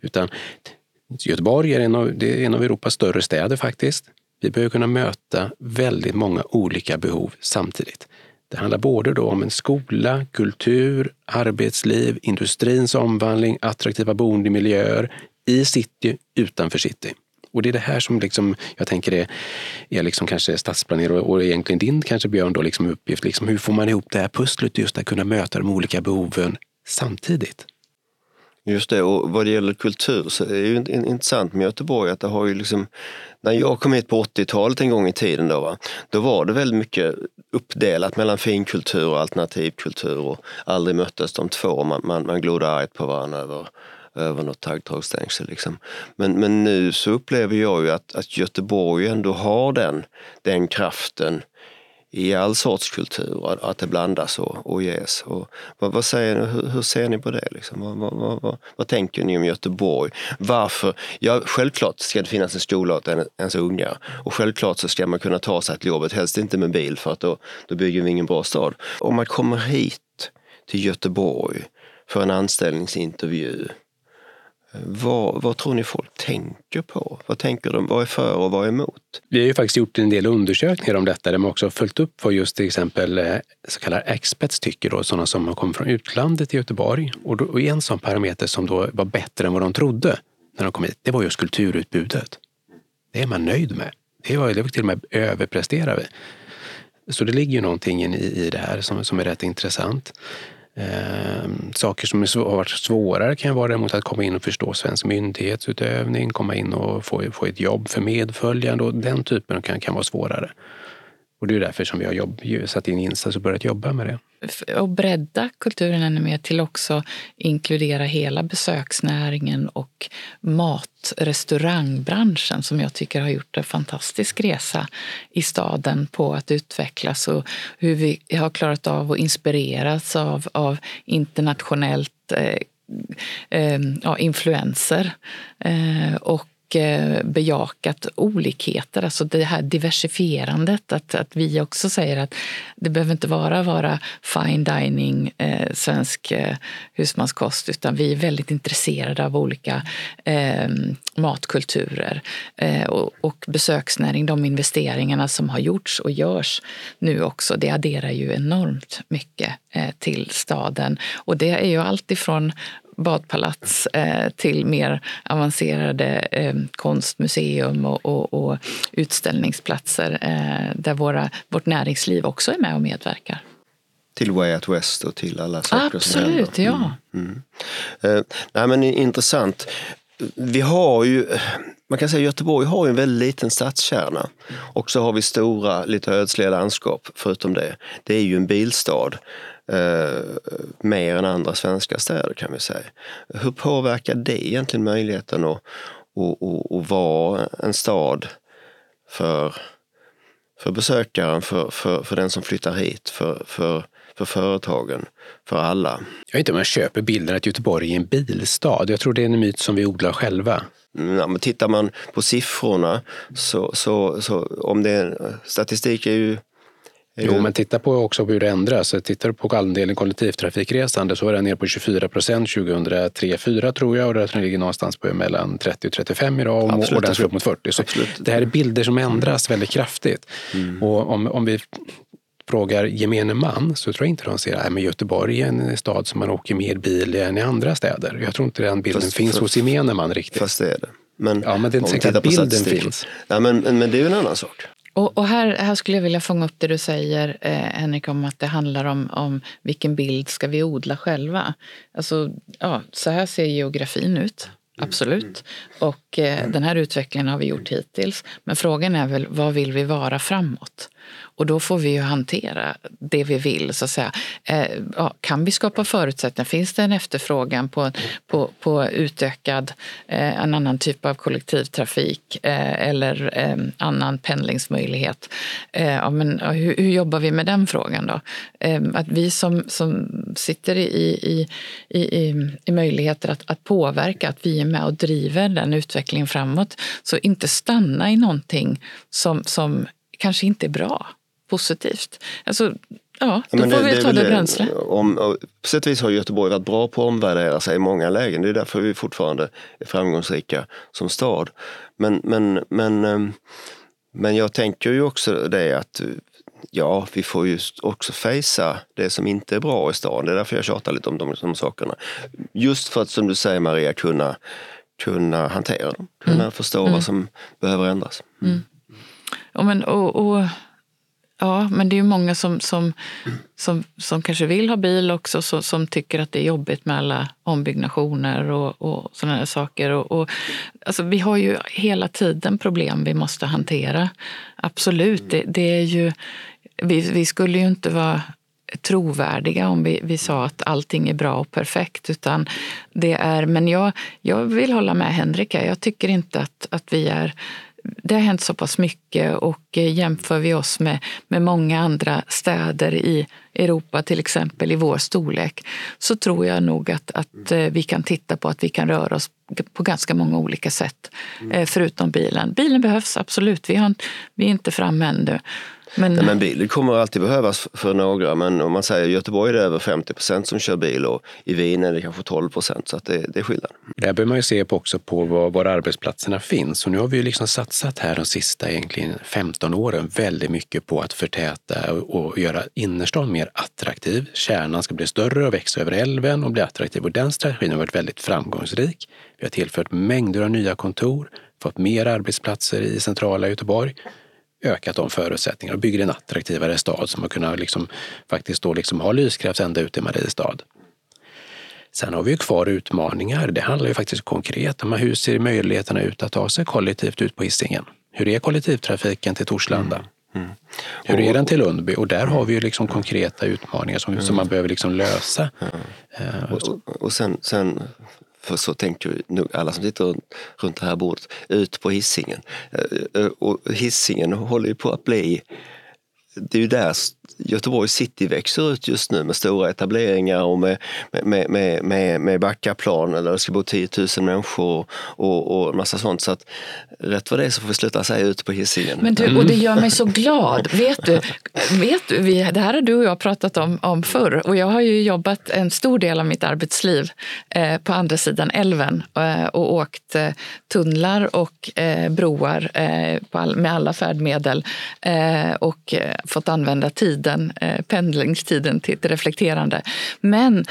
Speaker 3: Utan Göteborg är en, av, det är en av Europas större städer faktiskt. Vi behöver kunna möta väldigt många olika behov samtidigt. Det handlar både om en skola, kultur, arbetsliv, industrins omvandling, attraktiva boendemiljöer, i city, utanför city. Och det är det här som liksom, jag tänker är, är liksom kanske stadsplanerare och, och egentligen din kanske Björn då liksom uppgift. Liksom hur får man ihop det här pusslet just att kunna möta de olika behoven samtidigt?
Speaker 2: Just det, och vad det gäller kultur så är det ju intressant med Göteborg att det har ju liksom, när jag kom hit på 80-talet en gång i tiden då, va, då var det väldigt mycket uppdelat mellan finkultur och alternativkultur och aldrig möttes de två. Man, man, man glodde argt på varandra över över något taggtrådsstängsel. Liksom. Men, men nu så upplever jag ju att, att Göteborg ändå har den, den kraften i all sorts kultur, att det blandas och, och ges. Och vad, vad säger ni, hur, hur, ser ni på det? Liksom? Vad, vad, vad, vad, tänker ni om Göteborg? Varför? Ja, självklart ska det finnas en skola åt ens unga och självklart så ska man kunna ta sig till jobbet, helst inte med bil för att då, då bygger vi ingen bra stad. Om man kommer hit till Göteborg för en anställningsintervju vad, vad tror ni folk tänker på? Vad tänker de? Vad är för och vad är emot?
Speaker 3: Vi har ju faktiskt gjort en del undersökningar om detta där man också har följt upp vad just till exempel eh, så kallade experts tycker, då, sådana som har kommit från utlandet i Göteborg. Och, då, och en sån parameter som då var bättre än vad de trodde när de kom hit, det var just kulturutbudet. Det är man nöjd med. Det var, det var till och med överpresterar vi. Så det ligger ju någonting i, i det här som, som är rätt intressant. Eh, saker som är, har varit svårare kan vara däremot att komma in och förstå svensk myndighetsutövning, komma in och få, få ett jobb för medföljande och den typen kan, kan vara svårare. Och det är därför som vi har jobb, satt in insats och börjat jobba med det.
Speaker 4: Och bredda kulturen ännu mer till också inkludera hela besöksnäringen och matrestaurangbranschen som jag tycker har gjort en fantastisk resa i staden på att utvecklas och hur vi har klarat av att inspireras av, av internationellt eh, eh, ja, influenser. Eh, och och bejakat olikheter, alltså det här diversifierandet. Att, att vi också säger att det behöver inte vara vara fine dining, eh, svensk eh, husmanskost, utan vi är väldigt intresserade av olika eh, matkulturer. Eh, och, och besöksnäring, de investeringarna som har gjorts och görs nu också, det adderar ju enormt mycket eh, till staden. Och det är ju allt ifrån badpalats eh, till mer avancerade eh, konstmuseum och, och, och utställningsplatser eh, där våra, vårt näringsliv också är med och medverkar.
Speaker 2: Till Way Out West och till alla saker
Speaker 4: Absolut,
Speaker 2: som händer.
Speaker 4: Absolut, ja.
Speaker 2: Mm. Mm. Eh, nej, men intressant. Vi har ju, man kan säga Göteborg har ju en väldigt liten stadskärna. Och så har vi stora, lite ödsliga landskap förutom det. Det är ju en bilstad eh, mer än andra svenska städer kan vi säga. Hur påverkar det egentligen möjligheten att, att, att, att vara en stad för, för besökaren, för, för, för den som flyttar hit, för, för, för företagen, för alla?
Speaker 3: Jag vet inte om jag köper bilden att Göteborg är en bilstad. Jag tror det är en myt som vi odlar själva.
Speaker 2: Mm, ja, men tittar man på siffrorna så, så, så om det är, statistik är ju
Speaker 3: Jo, men titta på också hur det ändras. Tittar du på andelen kollektivtrafikresande så var den ner på 24 procent 2003-2004 tror jag och den ligger någonstans på mellan 30 och 35 idag och, Absolut, och den ska upp mot 40. Så det här är bilder som ändras väldigt kraftigt. Mm. Och om, om vi frågar gemene man så tror jag inte de ser att Göteborg är en stad som man åker mer bil än i andra städer. Jag tror inte den bilden fast, finns för, hos gemene man riktigt.
Speaker 2: Fast det är det. Men,
Speaker 3: ja, men det är inte säkert att bilden finns.
Speaker 2: Ja, men, men det är ju en annan sak.
Speaker 4: Och, och, här, här skulle jag vilja fånga upp det du säger, eh, Henrik, om att det handlar om, om vilken bild ska vi odla själva. Alltså, ja, så här ser geografin ut. Absolut. Och eh, den här utvecklingen har vi gjort hittills. Men frågan är väl, vad vill vi vara framåt? Och då får vi ju hantera det vi vill. Så att säga. Eh, ja, kan vi skapa förutsättningar? Finns det en efterfrågan på, på, på utökad, eh, en annan typ av kollektivtrafik eh, eller eh, annan pendlingsmöjlighet? Eh, ja, men, hur, hur, jobbar vi med den frågan då? Eh, att vi som, som sitter i, i, i, i, i möjligheter att, att påverka, att vi är med och driver den utvecklingen framåt. Så inte stanna i någonting som, som kanske inte är bra positivt. Alltså, ja, då ja, får det, vi ta det, det bränsle.
Speaker 2: Om, på sätt och vis har Göteborg varit bra på att omvärdera sig i många lägen. Det är därför vi fortfarande är framgångsrika som stad. Men, men, men, ehm, men jag tänker ju också det att ja, vi får ju också fejsa det som inte är bra i stan. Det är därför jag tjatar lite om de, de sakerna. Just för att, som du säger Maria, kunna, kunna hantera dem. Kunna mm. förstå mm. vad som behöver ändras. Mm.
Speaker 4: Ja, men, och, och Ja, men det är ju många som, som, som, som kanske vill ha bil också, så, som tycker att det är jobbigt med alla ombyggnationer och, och sådana här saker. Och, och, alltså, vi har ju hela tiden problem vi måste hantera. Absolut, det, det är ju... Vi, vi skulle ju inte vara trovärdiga om vi, vi sa att allting är bra och perfekt. Utan det är, men jag, jag vill hålla med Henrika. Jag tycker inte att, att vi är det har hänt så pass mycket och eh, jämför vi oss med, med många andra städer i Europa, till exempel i vår storlek, så tror jag nog att, att eh, vi kan titta på att vi kan röra oss på ganska många olika sätt, eh, förutom bilen. Bilen behövs absolut, vi, har, vi är inte framme ännu.
Speaker 2: Men, Nej, men bil kommer alltid behövas för några, men om man säger Göteborg är det över 50 procent som kör bil och i Wien är det kanske 12 procent, så att det, det är skillnad.
Speaker 3: Där behöver man ju se på också på var, var arbetsplatserna finns. Och nu har vi ju liksom satsat här de sista egentligen 15 åren väldigt mycket på att förtäta och göra innerstan mer attraktiv. Kärnan ska bli större och växa över älven och bli attraktiv. Och den strategin har varit väldigt framgångsrik. Vi har tillfört mängder av nya kontor, fått mer arbetsplatser i centrala Göteborg ökat de förutsättningarna och bygger en attraktivare stad som har kunnat liksom, faktiskt då liksom ha lyskraft ända ut i Mariestad. Sen har vi ju kvar utmaningar. Det handlar ju faktiskt konkret om hur ser möjligheterna ut att ta sig kollektivt ut på Hisingen? Hur är kollektivtrafiken till Torslanda? Mm. Mm. Hur är den till Lundby? Och där har vi ju liksom konkreta utmaningar som, mm. som man behöver liksom lösa.
Speaker 2: Mm. Och, och sen, sen för så tänker nog alla som sitter runt det här bordet, ut på hissingen. Eh, eh, och hissingen håller ju på att bli det är ju där Göteborg city växer ut just nu med stora etableringar och med, med, med, med, med Backaplan där det ska bo 10 000 människor och, och massa sånt. Så att rätt vad det är så får vi sluta säga ute på Hisingen.
Speaker 4: Men du, och det gör mig så glad. vet du, vet du vi, det här har du och jag pratat om, om förr och jag har ju jobbat en stor del av mitt arbetsliv eh, på andra sidan älven eh, och åkt eh, tunnlar och eh, broar eh, all, med alla färdmedel eh, och eh, fått använda tid tiden, pendlingstiden till ett reflekterande. Men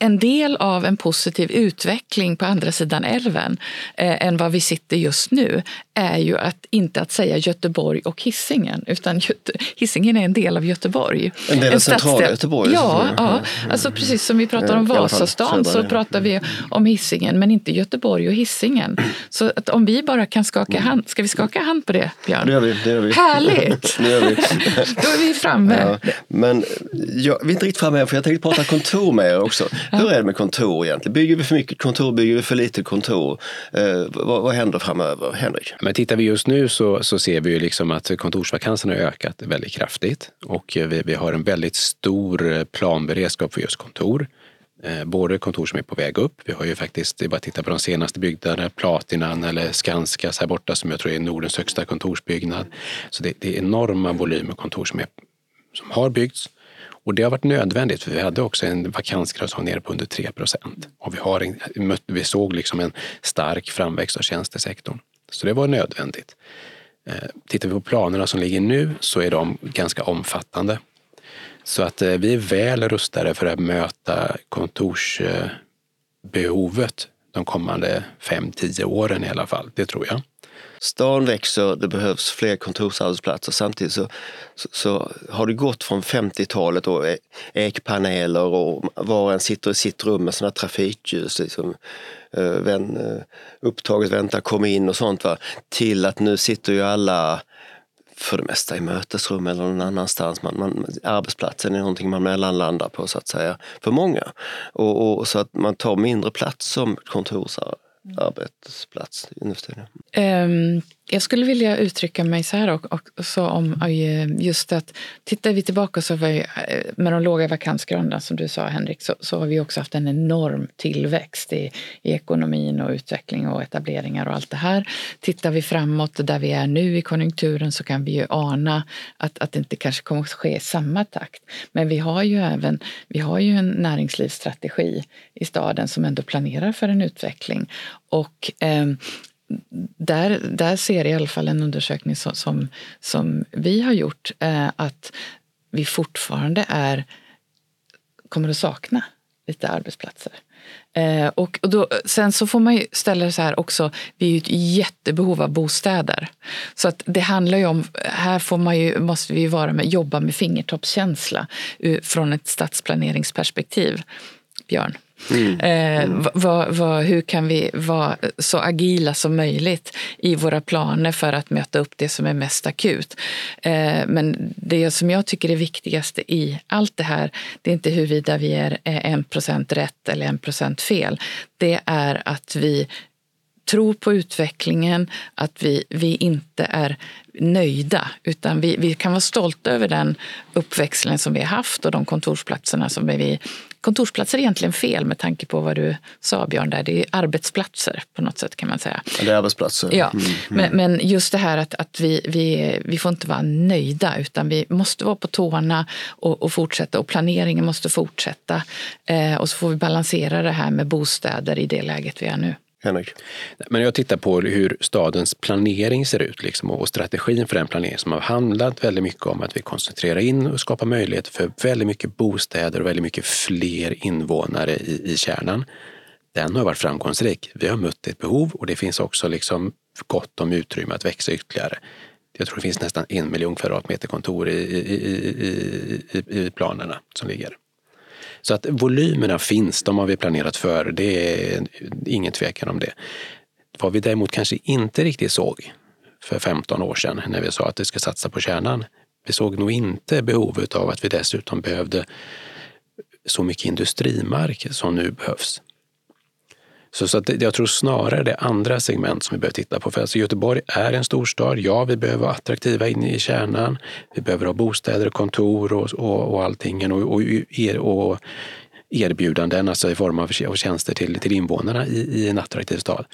Speaker 4: en del av en positiv utveckling på andra sidan älven eh, än vad vi sitter just nu är ju att inte att säga Göteborg och Hisingen utan Göte Hisingen är en del av Göteborg.
Speaker 2: En del av centrala Göteborg?
Speaker 4: Ja, ja, alltså precis som vi pratar om Vasastan så pratar vi om Hisingen men inte Göteborg och Hisingen. Så att om vi bara kan skaka hand, ska vi skaka hand på det Björn?
Speaker 2: Det gör vi. Det gör vi.
Speaker 4: Härligt!
Speaker 2: det gör vi.
Speaker 4: Då är vi framme. Ja,
Speaker 2: men jag, vi är inte riktigt framme än för jag tänkte prata kontor med er också. Hur är det med kontor egentligen? Bygger vi för mycket kontor? Bygger vi för lite kontor? Eh, vad, vad händer framöver? Henrik?
Speaker 3: Men tittar vi just nu så, så ser vi ju liksom att kontorsvakanserna har ökat väldigt kraftigt och vi, vi har en väldigt stor planberedskap för just kontor. Eh, både kontor som är på väg upp. Vi har ju faktiskt, det är bara att titta på de senaste byggnaderna, Platinan eller Skanskas här borta som jag tror är Nordens högsta kontorsbyggnad. Så det, det är enorma volymer kontor som, är, som har byggts och det har varit nödvändigt för vi hade också en vakansgrad som var nere på under 3 procent. Och vi, har en, vi såg liksom en stark framväxt av tjänstesektorn. Så det var nödvändigt. Eh, tittar vi på planerna som ligger nu så är de ganska omfattande. Så att eh, vi är väl rustade för att möta kontorsbehovet de kommande 5-10 åren i alla fall. Det tror jag.
Speaker 2: Stan växer, det behövs fler kontorsarbetsplatser. Samtidigt så, så, så har det gått från 50-talet och e-, ekpaneler och var och en sitter i sitt rum med sådana trafikljus. Liksom, eh, vän, eh, upptaget, vänta, kom in och sånt. Va? Till att nu sitter ju alla för det mesta i mötesrum eller någon annanstans. Man, man, arbetsplatsen är någonting man mellanlandar på så att säga, för många. Och, och så att man tar mindre plats som kontorsarbetare arbetsplats nu
Speaker 4: um, jag skulle vilja uttrycka mig så här och, och så om eh, just att tittar vi tillbaka så var ju, eh, med de låga vakansgraderna som du sa Henrik så, så, har vi också haft en enorm tillväxt i, i ekonomin och utveckling och etableringar och allt det här. Tittar vi framåt där vi är nu i konjunkturen så kan vi ju ana att, att det inte kanske kommer att ske i samma takt. Men vi har ju även vi har ju en näringslivsstrategi i staden som ändå planerar för en utveckling och eh, där, där ser i alla fall en undersökning som, som, som vi har gjort eh, att vi fortfarande är, kommer att sakna lite arbetsplatser. Eh, och, och då, sen så får man ju ställa det så här också, vi är ju ett jättebehov av bostäder. Så att det handlar ju om, här får man ju, måste vi vara med, jobba med fingertoppskänsla uh, från ett stadsplaneringsperspektiv. Björn? Mm. Eh, vad, vad, hur kan vi vara så agila som möjligt i våra planer för att möta upp det som är mest akut? Eh, men det som jag tycker är viktigast i allt det här, det är inte huruvida vi är eh, en procent rätt eller en procent fel. Det är att vi tror på utvecklingen, att vi, vi inte är nöjda utan vi, vi kan vara stolta över den uppväxlingen som vi har haft och de kontorsplatserna som vi kontorsplatser är egentligen fel med tanke på vad du sa Björn, där. det är arbetsplatser på något sätt kan man säga.
Speaker 2: Det är arbetsplatser.
Speaker 4: Ja, mm, mm. Men, men, just det här att, att vi, vi, vi får inte vara nöjda utan vi måste vara på tårna och, och fortsätta och planeringen måste fortsätta. Eh, och så får vi balansera det här med bostäder i det läget vi är nu.
Speaker 2: Henrik?
Speaker 3: Men jag tittar på hur stadens planering ser ut liksom, och strategin för den planeringen som har handlat väldigt mycket om att vi koncentrerar in och skapar möjligheter för väldigt mycket bostäder och väldigt mycket fler invånare i, i kärnan. Den har varit framgångsrik. Vi har mött ett behov och det finns också liksom gott om utrymme att växa ytterligare. Jag tror det finns nästan en miljon kvadratmeter kontor i, i, i, i planerna som ligger. Så att volymerna finns, de har vi planerat för. Det är ingen tvekan om det. Vad vi däremot kanske inte riktigt såg för 15 år sedan när vi sa att vi ska satsa på kärnan. Vi såg nog inte behovet av att vi dessutom behövde så mycket industrimark som nu behövs. Så, så att jag tror snarare det är andra segment som vi behöver titta på. För alltså Göteborg är en storstad. Ja, vi behöver vara attraktiva inne i kärnan. Vi behöver ha bostäder, kontor och, och, och allting och, och, och erbjudanden, alltså i form av tjänster till, till invånarna i, i en attraktiv stad.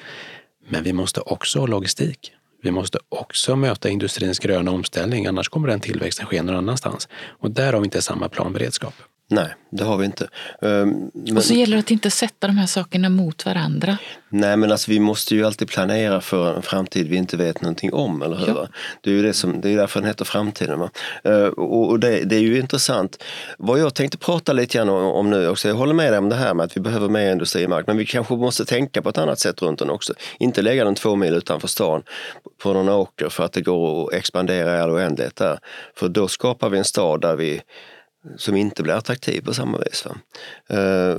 Speaker 3: Men vi måste också ha logistik. Vi måste också möta industrins gröna omställning, annars kommer den tillväxten ske någon annanstans. Och där har vi inte samma planberedskap.
Speaker 2: Nej, det har vi inte.
Speaker 4: Men, ehm, och så gäller det att inte sätta de här sakerna mot varandra.
Speaker 2: Nej, men alltså vi måste ju alltid planera för en framtid vi inte vet någonting om, eller hur? Ja. Det är ju det som, det är därför den heter Framtiden. Va? Ehm, och det, det, är ju intressant. Vad jag tänkte prata lite grann om, om nu också, jag håller med dig om det här med att vi behöver mer industrimark, men vi kanske måste tänka på ett annat sätt runt den också. Inte lägga den två mil utanför stan på någon åker för att det går att expandera i all oändlighet där. För då skapar vi en stad där vi som inte blir attraktiv på samma vis. Va? Eh,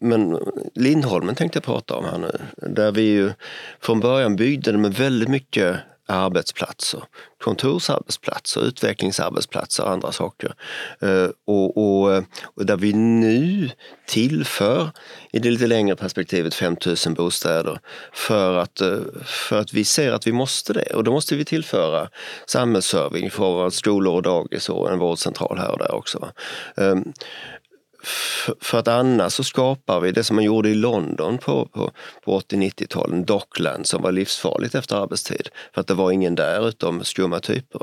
Speaker 2: men Lindholmen tänkte jag prata om här nu, där vi ju från början byggde det med väldigt mycket arbetsplatser, kontorsarbetsplatser, utvecklingsarbetsplatser och andra saker. Eh, och, och, och, där vi nu tillför, i det lite längre perspektivet, 5000 bostäder för att, eh, för att vi ser att vi måste det. Och då måste vi tillföra samhällsservice i form av skolor och dagis och en vårdcentral här och där också. För att annars så skapar vi det som man gjorde i London på, på, på 80-90-talen, Dockland som var livsfarligt efter arbetstid. För att det var ingen där utom skumma typer.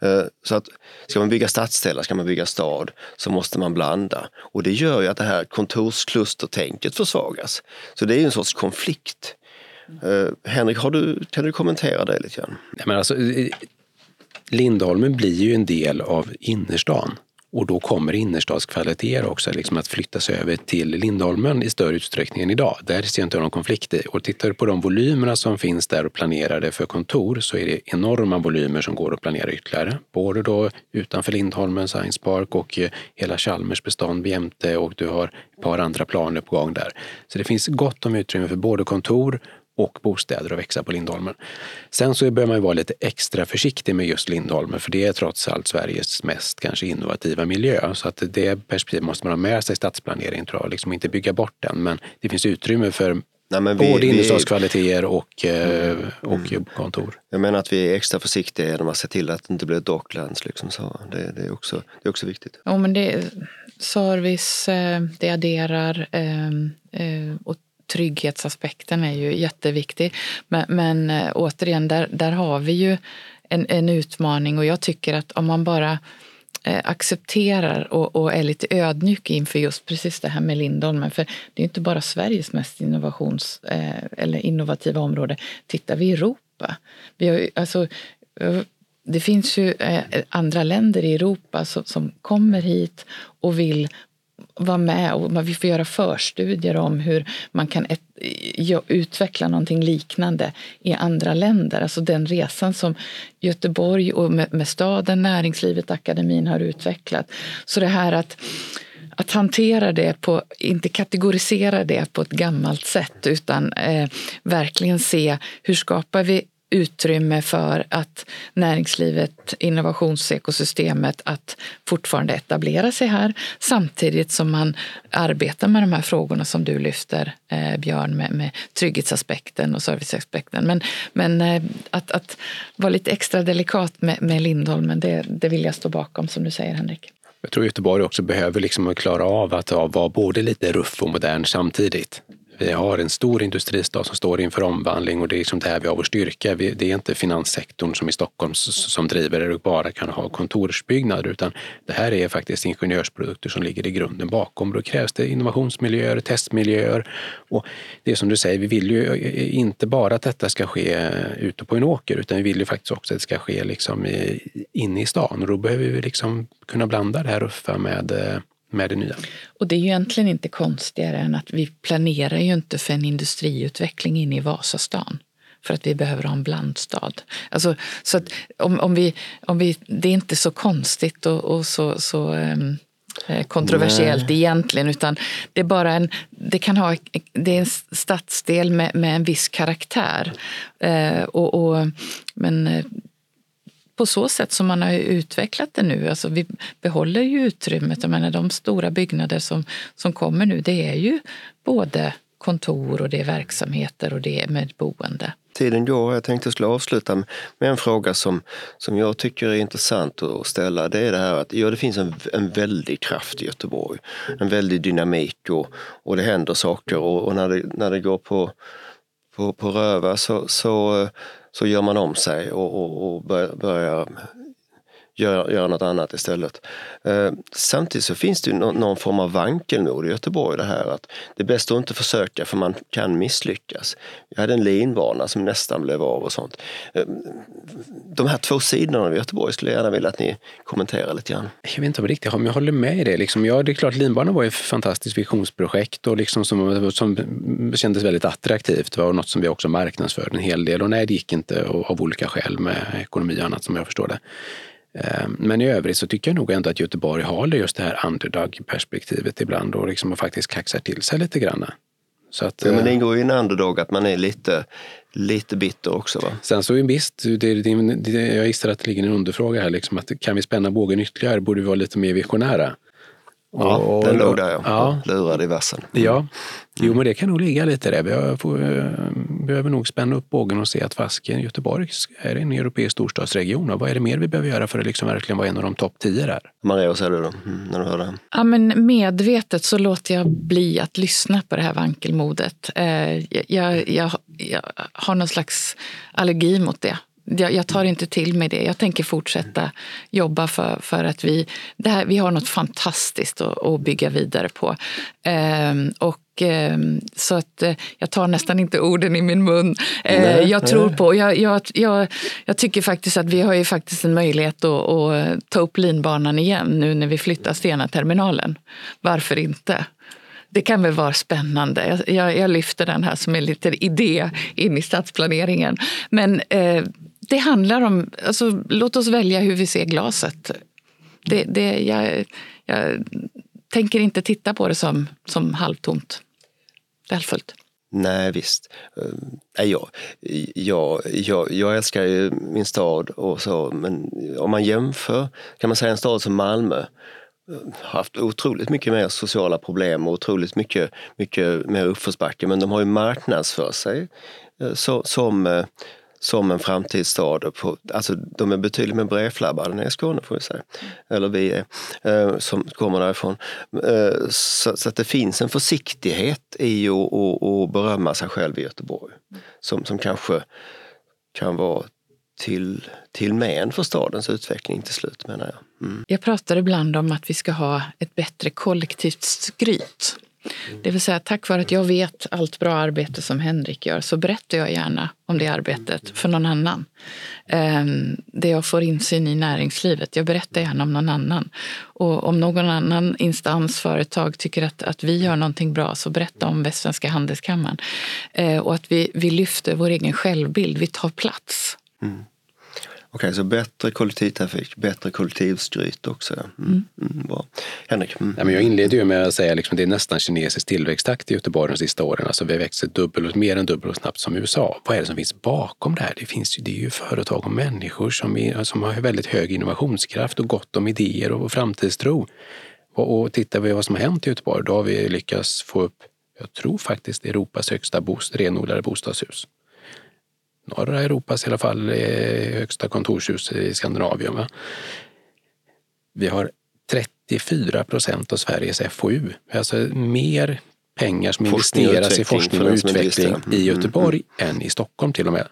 Speaker 2: Eh, så att ska man bygga stadsdelar, ska man bygga stad, så måste man blanda. Och det gör ju att det här kontorsklustertänket försvagas. Så det är en sorts konflikt. Eh, Henrik, har du, kan du kommentera det lite grann?
Speaker 3: Ja, men alltså, Lindholmen blir ju en del av innerstan. Och då kommer innerstadskvaliteter också liksom att flyttas över till Lindholmen i större utsträckning än idag. Där ser jag inte någon konflikt i. Och tittar du på de volymerna som finns där och planerade för kontor så är det enorma volymer som går att planera ytterligare. Både då utanför Lindholmen Science Park och eh, hela Chalmers bestånd jämte och du har ett par andra planer på gång där. Så det finns gott om utrymme för både kontor och bostäder att växa på Lindholmen. Sen så bör man vara lite extra försiktig med just Lindholmen för det är trots allt Sveriges mest kanske innovativa miljö. Så att det perspektivet måste man ha med sig i stadsplaneringen tror jag. Liksom inte bygga bort den men det finns utrymme för Nej, men vi, Både innerstadskvaliteter och, eh, och mm. kontor.
Speaker 2: Jag menar att vi är extra försiktiga genom att se till att det inte blir docklands. Liksom så. Det, det, är också, det är också viktigt.
Speaker 4: Ja, men det, service, eh, det adderar eh, och trygghetsaspekten är ju jätteviktig. Men, men eh, återigen, där, där har vi ju en, en utmaning och jag tycker att om man bara eh, accepterar och, och, är lite ödmjuk inför just precis det här med Lindholmen. För det är inte bara Sveriges mest innovations, eh, eller innovativa område. Tittar vi i Europa, vi har alltså, det finns ju andra länder i Europa som, som kommer hit och vill vara med och vi får göra förstudier om hur man kan ett, utveckla någonting liknande i andra länder. Alltså den resan som Göteborg och med, med staden, näringslivet, akademin har utvecklat. Så det här att att hantera det på, inte kategorisera det på ett gammalt sätt utan eh, verkligen se hur skapar vi utrymme för att näringslivet, innovationsekosystemet att fortfarande etablera sig här samtidigt som man arbetar med de här frågorna som du lyfter, eh, Björn, med, med trygghetsaspekten och serviceaspekten. Men, men eh, att, att vara lite extra delikat med, med Lindholmen, det, det vill jag stå bakom som du säger Henrik.
Speaker 3: Jag tror Göteborg också behöver liksom klara av att vara både lite ruff och modern samtidigt. Vi har en stor industristad som står inför omvandling och det är liksom där vi har vår styrka. det är inte finanssektorn som i Stockholm som driver det och bara kan ha kontorsbyggnader utan det här är faktiskt ingenjörsprodukter som ligger i grunden bakom. Då krävs det innovationsmiljöer, testmiljöer och det är som du säger, vi vill ju eh, eh, inte bara att detta ska ske eh, ute på en åker utan vi vill ju faktiskt också att det ska ske liksom inne i stan och då behöver vi liksom kunna blanda det här ruffa med med det nya.
Speaker 4: Och det är ju egentligen inte konstigare än att vi planerar ju inte för en industriutveckling inne i Vasastan för att vi behöver ha en blandstad. Alltså, så att om, om, vi, om vi, det är inte så konstigt och, och så, så um, kontroversiellt Nej. egentligen utan det är bara en, det kan ha, det är en stadsdel med, med en viss karaktär. Eh, och, och, men eh, på så sätt som man har utvecklat det nu. Alltså vi behåller ju utrymmet. Jag menar, de stora byggnader som, som kommer nu det är ju både kontor och det är verksamheter och det är med boende.
Speaker 2: Tiden går. Jag tänkte skulle avsluta med en fråga som, som jag tycker är intressant att ställa. Det är det här att ja, det finns en, en väldig kraft i Göteborg. En väldig dynamik och, och det händer saker och, och när, det, när det går på, på, på röva så, så, så gör man om sig och, och, och börjar, börjar göra, göra något annat istället. Eh, samtidigt så finns det ju någon, någon form av vankelmod i Göteborg det här att det är bäst att inte försöka för man kan misslyckas. Jag hade en linbana som nästan blev av och sånt. Eh, de här två sidorna av Göteborg skulle jag gärna vilja att ni kommenterar lite grann.
Speaker 3: Jag vet inte om jag riktigt om jag håller med i det. Liksom, ja, det är klart, linbanan var ett fantastiskt visionsprojekt och liksom som, som kändes väldigt attraktivt. Det var något som vi också marknadsförde en hel del och nej, det gick inte av olika skäl med ekonomi och annat som jag förstår det. Eh, men i övrigt så tycker jag nog ändå att Göteborg har just det här underdog-perspektivet ibland och liksom faktiskt kaxar till sig lite grann.
Speaker 2: Så att, ja, men det eh, ingår ju i en underdog att man är lite, lite bitter också. Va?
Speaker 3: Sen så visst, det, det, jag gissar att det ligger en underfråga här. Liksom, att kan vi spänna bågen ytterligare? Borde vi vara lite mer visionära?
Speaker 2: Ja, och, den låg där ja. ja. Lurad i vassen.
Speaker 3: Mm. Ja, jo men det kan nog ligga lite där. Vi får, eh, behöver nog spänna upp bågen och se att fasken Göteborg är en europeisk storstadsregion. Och vad är det mer vi behöver göra för att liksom verkligen vara en av de topp tio där?
Speaker 2: Maria, vad säger du då, mm, när du hör det?
Speaker 4: Ja, men medvetet så låter jag bli att lyssna på det här vankelmodet. Eh, jag, jag, jag har någon slags allergi mot det jag, jag, tar inte till mig det. Jag tänker fortsätta jobba för, för att vi, det här, vi har något fantastiskt att, att bygga vidare på. Ehm, och ehm, så att eh, jag tar nästan inte orden i min mun. Ehm, jag tror på, jag, jag, jag, jag, tycker faktiskt att vi har ju faktiskt en möjlighet att, att ta upp linbanan igen nu när vi flyttar Stena-terminalen. Varför inte? det kan väl vara spännande. Jag, jag, lyfter den här som en liten idé in i stadsplaneringen. Men eh, det handlar om, alltså, låt oss välja hur vi ser glaset. Det, det, jag, jag tänker inte titta på det som, som halvtomt. Välfullt.
Speaker 2: Nej, visst. Eh, nej, jag, jag, jag, jag älskar ju min stad och så, men om man jämför kan man säga en stad som Malmö eh, har haft otroligt mycket mer sociala problem och otroligt mycket, mycket mer uppförsbacke men de har ju marknadsför sig eh, så, som som en framtidsstad. På, alltså, de är betydligt mer bredflabbade än i Skåne får vi säga. Eller vi är, eh, som kommer därifrån. Eh, så, så, att det finns en försiktighet i att berömma sig själv i Göteborg. Som, som kanske kan vara till, till men för stadens utveckling till slut menar jag.
Speaker 4: Mm. Jag pratar ibland om att vi ska ha ett bättre kollektivt skryt. Det vill säga, tack vare att jag vet allt bra arbete som Henrik gör så berättar jag gärna om det arbetet för någon annan. Ehm, det jag får insyn i näringslivet, jag berättar gärna om någon annan. Och om någon annan instans, företag tycker att, att vi gör någonting bra så berätta om Västsvenska Handelskammaren. Ehm, och att vi, vi lyfter vår egen självbild, vi tar plats. Mm.
Speaker 2: Okej, okay, så bättre kollektivtrafik, bättre kollektivskryt också. Mm. Mm. mm bra. Henrik? Mm.
Speaker 3: Ja, men jag inledde ju med att säga att liksom, det är nästan kinesisk tillväxttakt i Göteborg de sista åren. Alltså, vi växer dubbelt, mer än dubbelt så snabbt som USA. Vad är det som finns bakom det här? Det, finns ju, det är ju företag och människor som, är, som har väldigt hög innovationskraft och gott om idéer och framtidstro. Och, och tittar vi vad som har hänt i Göteborg, då har vi lyckats få upp, jag tror faktiskt Europas högsta bost, renodlade bostadshus norra Europas i alla fall högsta kontorshus i Skandinavien. Va? Vi har 34 procent av Sveriges FoU, alltså mer pengar som investeras i forskning och utveckling i mm, Göteborg mm, än i Stockholm till och med.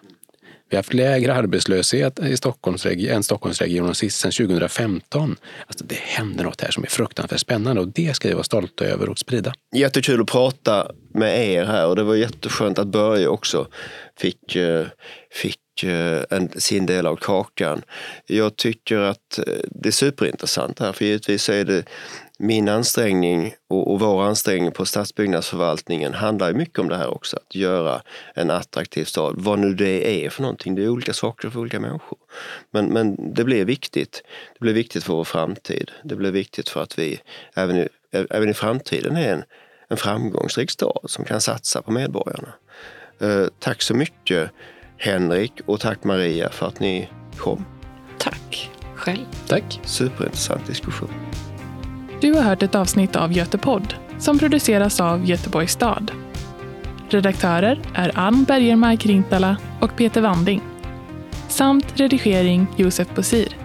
Speaker 3: Vi har haft lägre arbetslöshet i Stockholmsregi än Stockholmsregionen sedan 2015. Alltså det händer något här som är fruktansvärt spännande och det ska vi vara stolta över och sprida.
Speaker 2: Jättekul att prata med er här och det var jätteskönt att Börje också fick, eh, fick eh, en, sin del av kakan. Jag tycker att eh, det är superintressant här för givetvis är det min ansträngning och, och vår ansträngning på stadsbyggnadsförvaltningen handlar mycket om det här också. Att göra en attraktiv stad, vad nu det är för någonting. Det är olika saker för olika människor. Men, men det blir viktigt. Det blir viktigt för vår framtid. Det blir viktigt för att vi även i, även i framtiden är en, en framgångsrik stad som kan satsa på medborgarna. Eh, tack så mycket Henrik och tack Maria för att ni kom.
Speaker 4: Tack själv.
Speaker 3: Tack.
Speaker 2: Superintressant diskussion.
Speaker 1: Du har hört ett avsnitt av Götepodd som produceras av Göteborgs stad. Redaktörer är Ann Bergermark Rintala och Peter Wanding. Samt redigering Josef Bosir.